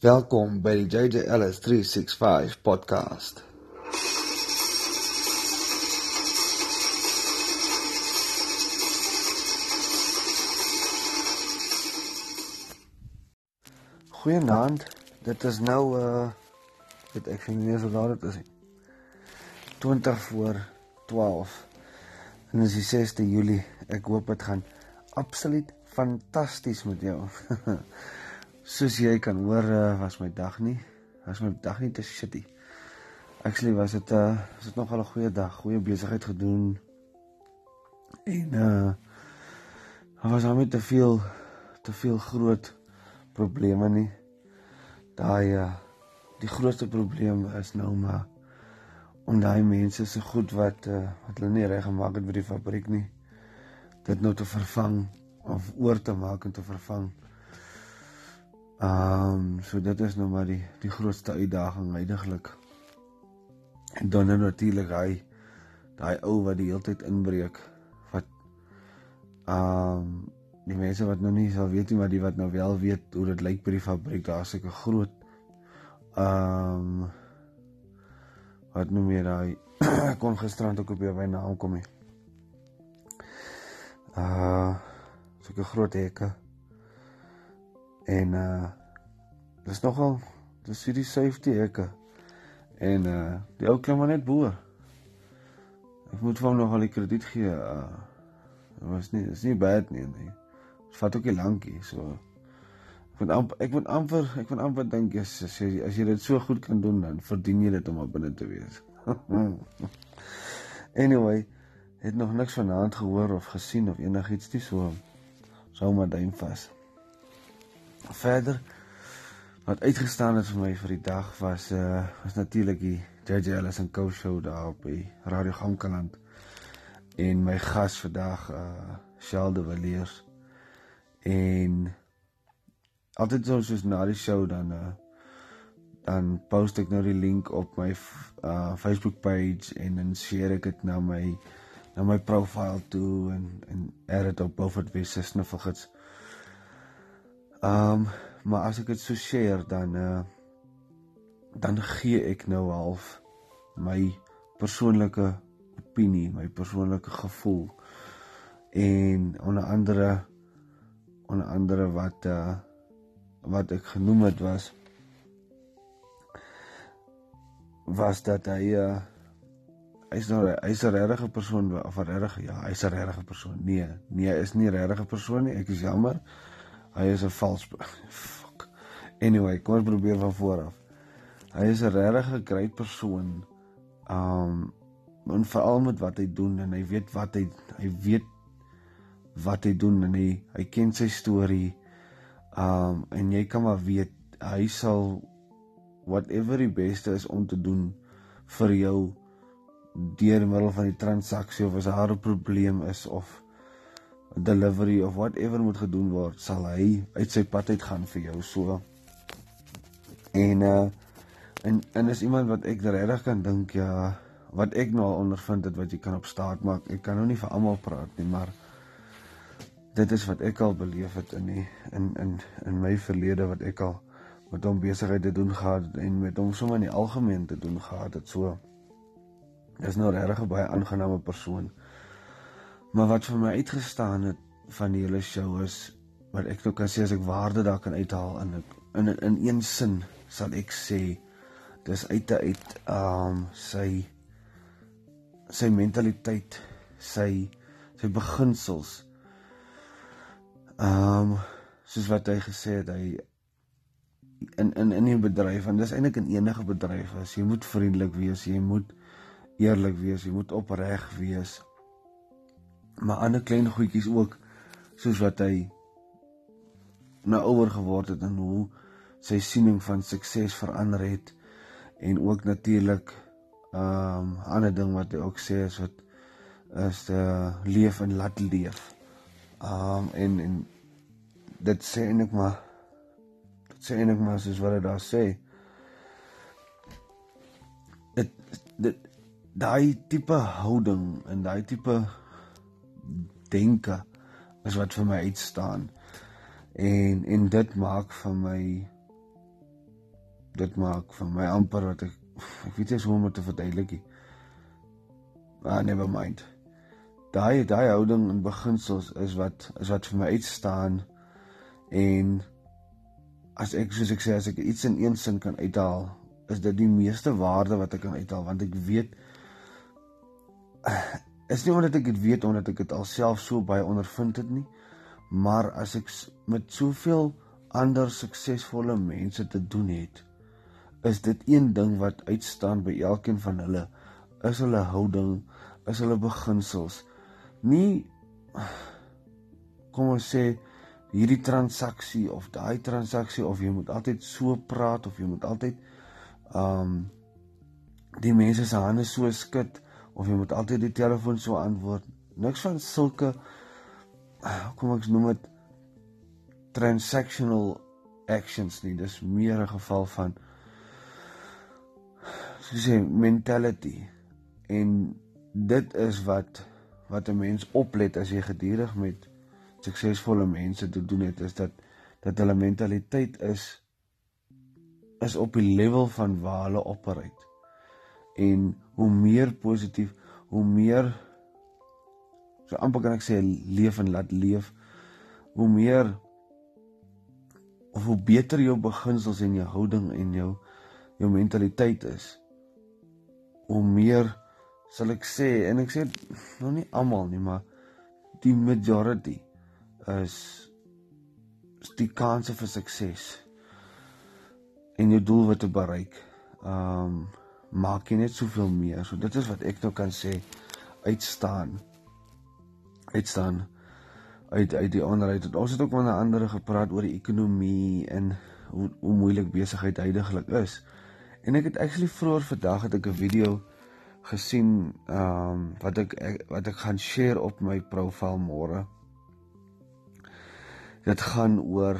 Welkom by die JJ Ellis 365 podcast. Goeienaand. Dit is nou uh weet ek sien nie so laat dit is. 20 voor 12. En dis die 6de Julie. Ek hoop dit gaan absoluut fantasties met jou. Soos jy kan hoor, uh, was my dag nie. Was my dag nie te shitty. Actually was dit 'n uh, was dit nog al 'n goeie dag, goeie besigheid gedoen. En uh daar was net te veel te veel groot probleme nie. Daai uh die grootste probleem is nou maar om daai mense se goed wat uh, wat hulle nie reg gemaak het by die fabriek nie dit nou te vervang of oor te maak en te vervang. Ehm um, so dit is nou maar die die grootste uitdaging heidaglik. En dan nou natuurlik hy daai ou wat die hele tyd inbreek wat ehm um, die mense wat nou nie sal weet nie maar die wat nou wel weet hoe dit lyk by die fabriek daar seker groot ehm um, wat noem jy daai kon gisterand ook op jou naam kom nie. Uh sulke groot hekke En uh dis nogal dis hierdie safety hekke. En uh die ou klim maar net bo. Ek moet hom nog al die krediet gee. Uh dit was nie dis nie bad nie. nie. Dit vat ook nie lankie so. Ek moet amper ek moet amper ek moet amper dink as as jy as jy dit so goed kan doen dan verdien jy dit om op binne te wees. anyway, het nog niks vanaand gehoor of gesien of enigiets nie so. Sou maar duim vas verder. Wat uitgestaan het vir my vir die dag was uh was natuurlik die JJ Ellis en Co show daar op die Radio Gamkaland. En my gas vandag uh Shelde Villiers. En altyd so soos na die show dan uh dan post ek nou die link op my uh Facebook page en dan share ek dit na my na my profile toe en en edit op Beaufort West Snuffelgits. Ehm um, maar as ek dit so share dan uh dan gee ek nou half my persoonlike opinie, my persoonlike gevoel en onder andere onder andere wat uh wat ek genoem het was was dat hy uh hy's nou hy's 'n regte persoon of 'n regte ja, hy's 'n regte persoon. Nee, nee, is nie 'n regte persoon nie. Ek is jammer. Hy is 'n vals fuck. Anyway, kom ons probeer van voor af. Hy is 'n regtig great persoon. Um en veral met wat hy doen en hy weet wat hy hy weet wat hy doen en hy hy ken sy storie. Um en jy kan maar weet hy sal whatever die beste is om te doen vir jou deur middel van die transaksie of as daar 'n probleem is of delivery of whatever moet gedoen word, sal hy uit sy pad uit gaan vir jou so. En uh en en is iemand wat ek regtig kan dink ja, wat ek nou al ondervind het wat jy kan op staat maak. Ek kan nou nie vir almal praat nie, maar dit is wat ek al beleef het in die in in in my verlede wat ek al met hom besigheid te doen gehad en met hom sommer in die algemeen te doen gehad het so. Dis nou regtig 'n baie aangename persoon. Maar wat vir my uitgestaan het van die hele show is wat ek nou kan sê as ek waarde daar kan uithaal in in in een sin sal ek sê dis uit te uit um sy sy mentaliteit sy sy beginsels. Um soos wat hy gesê het hy in in in 'n bedryf en dis eintlik in enige bedryf as jy moet vriendelik wees jy moet eerlik wees jy moet opreg wees maar ander klein goedjies ook soos wat hy nou ouer geword het en hoe sy siening van sukses verander het en ook natuurlik ehm um, ander ding wat hy ook sê is wat is uh leef en laat leef. Ehm um, en en dit sê eintlik maar dit sê eintlik maar soos wat hy daar sê. Dit dit daai tipe houding en daai tipe denke is wat vir my uitstaan. En en dit maak vir my dit maak vir my amper wat ek ek weet nie hoe om dit te verduidelik nie. Ah, never mind. Daai daai houding en beginsels is wat is wat vir my uitstaan en as ek soos ek sê as ek iets in een sin kan uithaal, is dit die meeste waarde wat ek kan uithaal want ek weet is nie omdat ek dit weet omdat ek dit alself so baie ondervind het nie, maar as ek met soveel ander suksesvolle mense te doen het, is dit een ding wat uitstaan by elkeen van hulle, is hulle houding, is hulle beginsels. Nie kom ons sê hierdie transaksie of daai transaksie of jy moet altyd so praat of jy moet altyd um die mense se hande so skud of jy moet altyd die telefoon so antwoord. Niks van sulke kom ek noem dit transactional actions nie. Dis meer 'n geval van soos jy mentality en dit is wat wat 'n mens oplet as jy gedurig met suksesvolle mense te doen het is dat dat hulle mentaliteit is is op die level van waar hulle operate. En hoe meer positief, hoe meer so amper kan ek sê leef en laat leef, hoe meer of hoe beter jou beginsels en jou houding en jou jou mentaliteit is, hoe meer sal ek sê en ek sê nog nie almal nie, maar die majority is die kanse vir sukses en jou doel wat te bereik. Um maak jy net soveel meer. So dit is wat ek nou kan sê uitstaan. Uitstaan uit uit die onderhoud. Ons het ook met ander gepraat oor die ekonomie en hoe hoe moeilik besigheid heidaglik is. En ek het actually vroeër vandag het ek 'n video gesien ehm um, wat ek, ek wat ek gaan share op my profiel môre. Dit gaan oor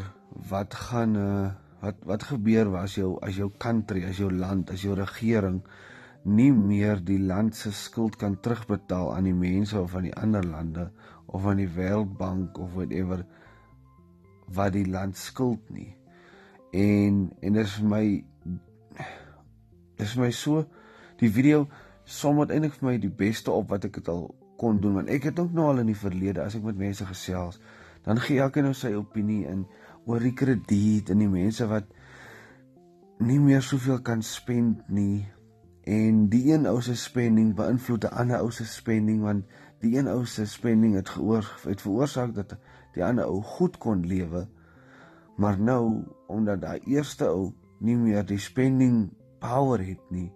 wat gaan uh wat wat gebeur as jou as jou country, as jou land, as jou regering nie meer die land se skuld kan terugbetaal aan die mense of aan die ander lande of aan die Wêreldbank of whatever wat die land skuld nie. En en dit is vir my dit is vir my so die video som uiteindelik vir my die beste op wat ek dit al kon doen want ek het ook nou al in die verlede as ek met mense gesels dan gee elkeen nou sy opinie in oor die krediet en die mense wat nie meer soveel kan spend nie en die een ou se spending beïnvloed 'n ander ou se spending want die een ou se spending het geoor het veroorsaak dat die ander ou goed kon lewe. Maar nou omdat daai eerste ou nie meer die spending power het nie,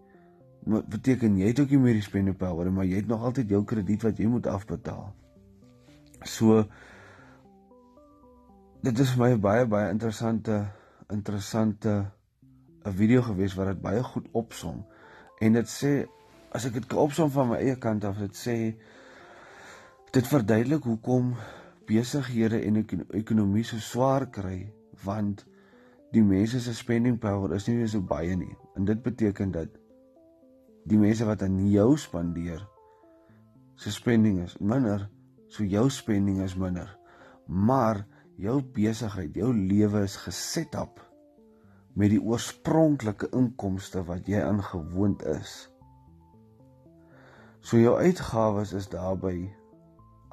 beteken jy het ook nie meer die spending power maar jy het nog altyd jou krediet wat jy moet afbetaal. So dit is vir my baie baie interessante interessante 'n video gewees wat dit baie goed opsom. En dit sê as ek dit opsom van my eie kant af, dit sê Dit verduidelik hoekom besighede en ekonomie so swaar kry want die mense se spending power is nie meer so baie nie. En dit beteken dat die mense wat aan jou spandeer se spending is minder, so jou spending is minder. Maar jou besigheid, jou lewe is geset op met die oorspronklike inkomste wat jy aangewoond is. So jou uitgawes is daarby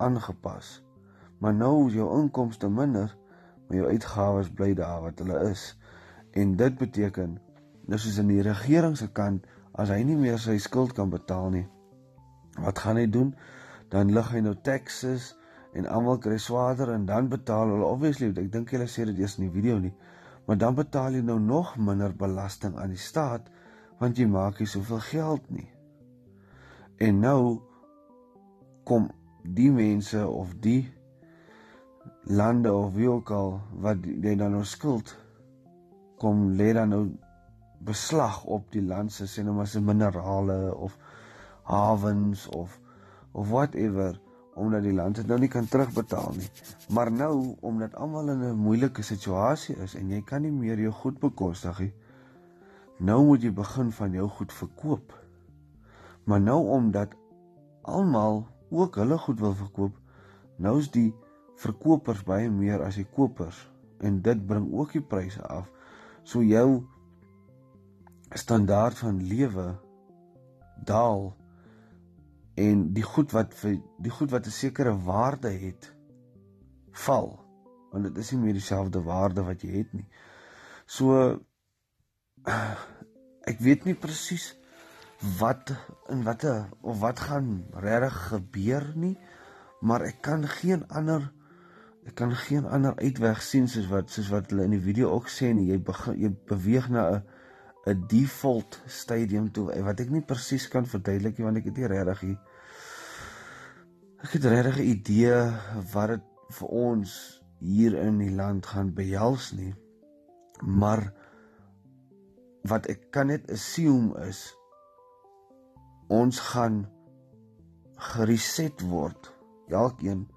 aangepas. Maar nou is jou inkomste minder, maar jou uitgawes bly daar wat hulle is. En dit beteken dis is in die regering se kant as hy nie meer sy skuld kan betaal nie. Wat gaan hy doen? Dan lig hy nou taxes en almal kry swaarder en dan betaal hulle obviously ek dink julle sê dit eers in die video nie. Maar dan betaal jy nou nog minder belasting aan die staat want jy maak nie soveel geld nie. En nou kom die mense of die lande of wie ook al wat jy dan nou skuld kom lê dan nou beslag op die land se sê nou maar se minerale of hawens of of whatever omdat die land dit nou nie kan terugbetaal nie. Maar nou omdat almal in 'n moeilike situasie is en jy kan nie meer jou goed bekostig nie. Nou moet jy begin van jou goed verkoop. Maar nou omdat almal ook hulle goed wil verkoop, nou is die verkopers baie meer as die kopers en dit bring ook die pryse af. So jou standaard van lewe daal en die goed wat vir die goed wat 'n sekere waarde het val want dit is nie meer dieselfde waarde wat jy het nie. So ek weet nie presies wat in watter of wat gaan regtig gebeur nie, maar ek kan geen ander ek kan geen ander uitweg sien soos wat soos wat hulle in die video ook sê nie. Jy begin jy beweeg na 'n 'n default stadium toe wat ek nie presies kan verduidelik nie want ek het nie regtig hier ek het regtig 'n idee wat dit vir ons hier in die land gaan behels nie. Maar wat ek kan net assume is ons gaan gereset word. Elkeen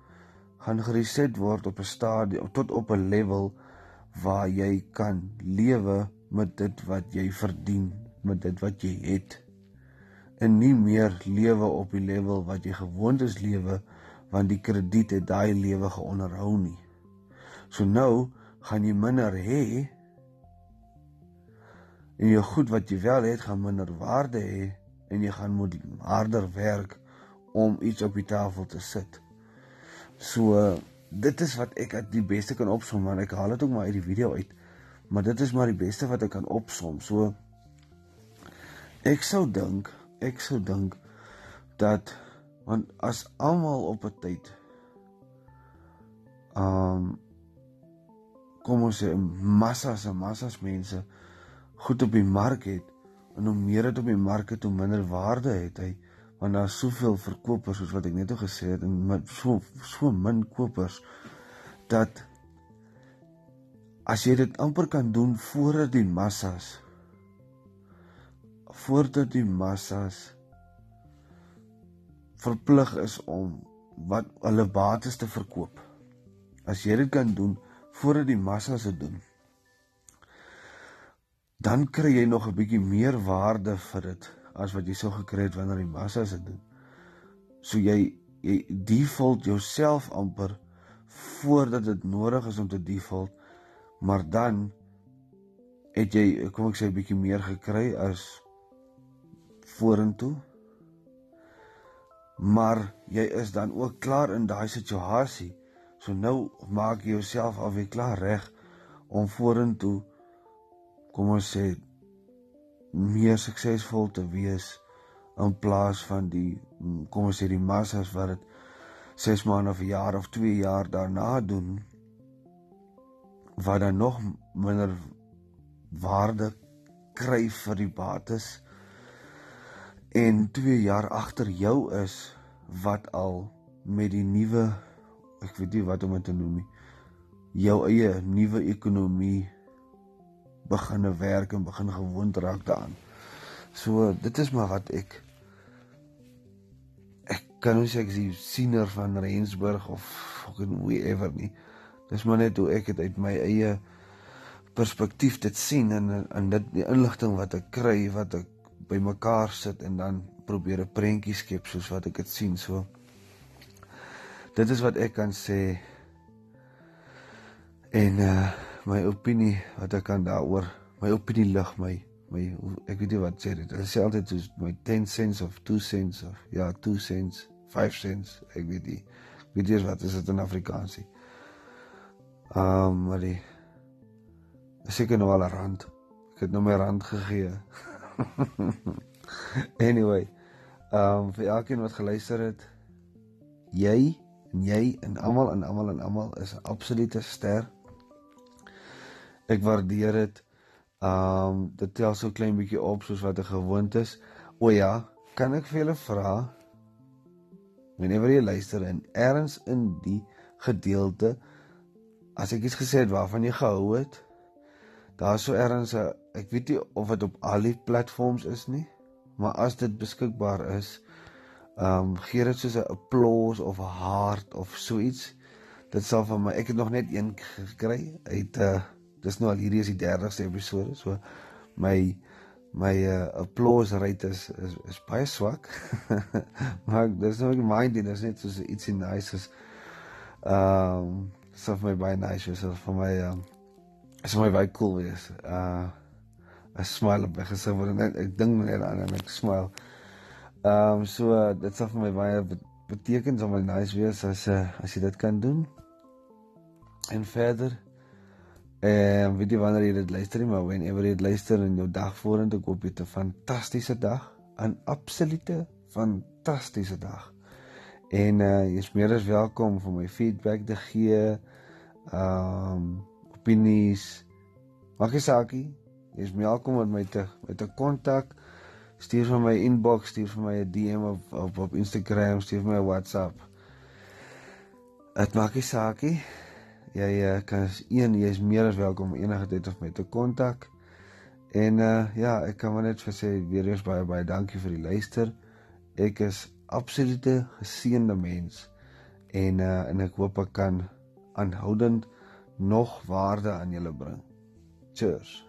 gaan gereset word op 'n stadium tot op 'n level waar jy kan lewe met dit wat jy verdien, met dit wat jy het. En nie meer lewe op die level wat jy gewoond is lewe want die krediet het daai lewe geonderhou nie. So nou gaan jy minder hê en jou goed wat jy wel het gaan minder waarde hê en jy gaan moet harder werk om iets op die tafel te sit. So dit is wat ek die beste kan opsom want ek haal dit ook maar uit die video uit. Maar dit is maar die beste wat ek kan opsom. So ek sou dink, ek sou dink dat want as almal op 'n tyd um kom ons sê massas en massas mense goed op die mark het en hoe meer dit op die mark het hoe minder waarde het hy want daar's soveel verkopers soos wat ek net al gesê het en met so so min kopers dat as jy dit amper kan doen voordat die massas voordat die massas verplig is om wat hulle bates te verkoop as jy dit kan doen voordat die massas dit doen dan kry jy nog 'n bietjie meer waarde vir dit as wat jy sou gekry het wanneer die massa dit doen. So jy jy default jouself amper voordat dit nodig is om te default, maar dan het jy kom ek sê 'n bietjie meer gekry as vorentoe. Maar jy is dan ook klaar in daai situasie. So nou maak jy jouself alweer klaar reg om vorentoe kom ons sê meer suksesvol te wees in plaas van die kom ons sê die massas wat dit 6 maande of 'n jaar of 2 jaar daarna doen wat dan nog minder waarde kry vir die bates en 2 jaar agter jou is wat al met die nuwe ek weet nie wat om dit te noem nie jou eie nuwe ekonomie beginne werk en begin gewoond raak daaraan. So dit is maar wat ek ek kan nie sê ek is siener van Rensburg of fucking whoever nie. Dis maar net hoe ek dit uit my eie perspektief dit sien en en dit die inligting wat ek kry wat ek bymekaar sit en dan probeer 'n prentjie skep soos wat ek dit sien. So dit is wat ek kan sê. En uh my opinie wat ek kan daaroor my opinie lig my my ek weet nie wat sê dit is altyd soos my 10 cents of 2 cents of ja 2 cents 5 cents ek weet nie weet jy wat is dit in Afrikaans ehm um, maar die seker nou al 'n rand ek het nou my rand gegee anyway ehm um, vir elkeen wat geluister het jy en jy en almal en almal en almal is 'n absolute ster Ek waardeer dit. Um dit tel so klein bietjie op soos wat ek gewoond is. O ja, kan ek vir julle vra wanneer jy luister en erns in die gedeelte as ek iets gesê het waarvan jy gehou het, daar so erns ek weet nie of dit op al die platforms is nie, maar as dit beskikbaar is, um gee dit soos 'n applause of 'n hart of so iets. Dit sal van my ek het nog net een gekry uit 'n uh, dis nou al hierdie is die 30ste episode so my my uh, applause rate is is, is baie swak maar dis nou nie mind dit is net so iets nice is ehm um, so vir my baie nice is so vir my um, is my baie cool wees uh 'n smile op my gesig word en ek dink net aan en ek smile. Ehm um, so uh, dit sal vir my baie beteken sal my nice wees as uh, as jy dit kan doen. En verder ehm um, weet jy wanneer jy dit luister maar whenever jy dit luister in jou dag vorentoe, ek hoop jy het 'n fantastiese dag, 'n absolute fantastiese dag. En uh jy is meer as welkom om my feedback te gee. Um, opinies. Maak nie saakie. Jy is welkom om my te met 'n kontak stuur vir my inbox, stuur vir my 'n DM op op, op Instagram, stuur vir my 'n WhatsApp. Dit maak nie saakie. Jy uh, kan een, jy is meer as welkom enige tyd of my te kontak. En uh ja, ek kan maar net vir sê weer eens baie baie dankie vir die luister. Ek is absolute geseënde mens en uh en ek hoop ek kan aanhoudend nog waarde aan julle bring. Cheers.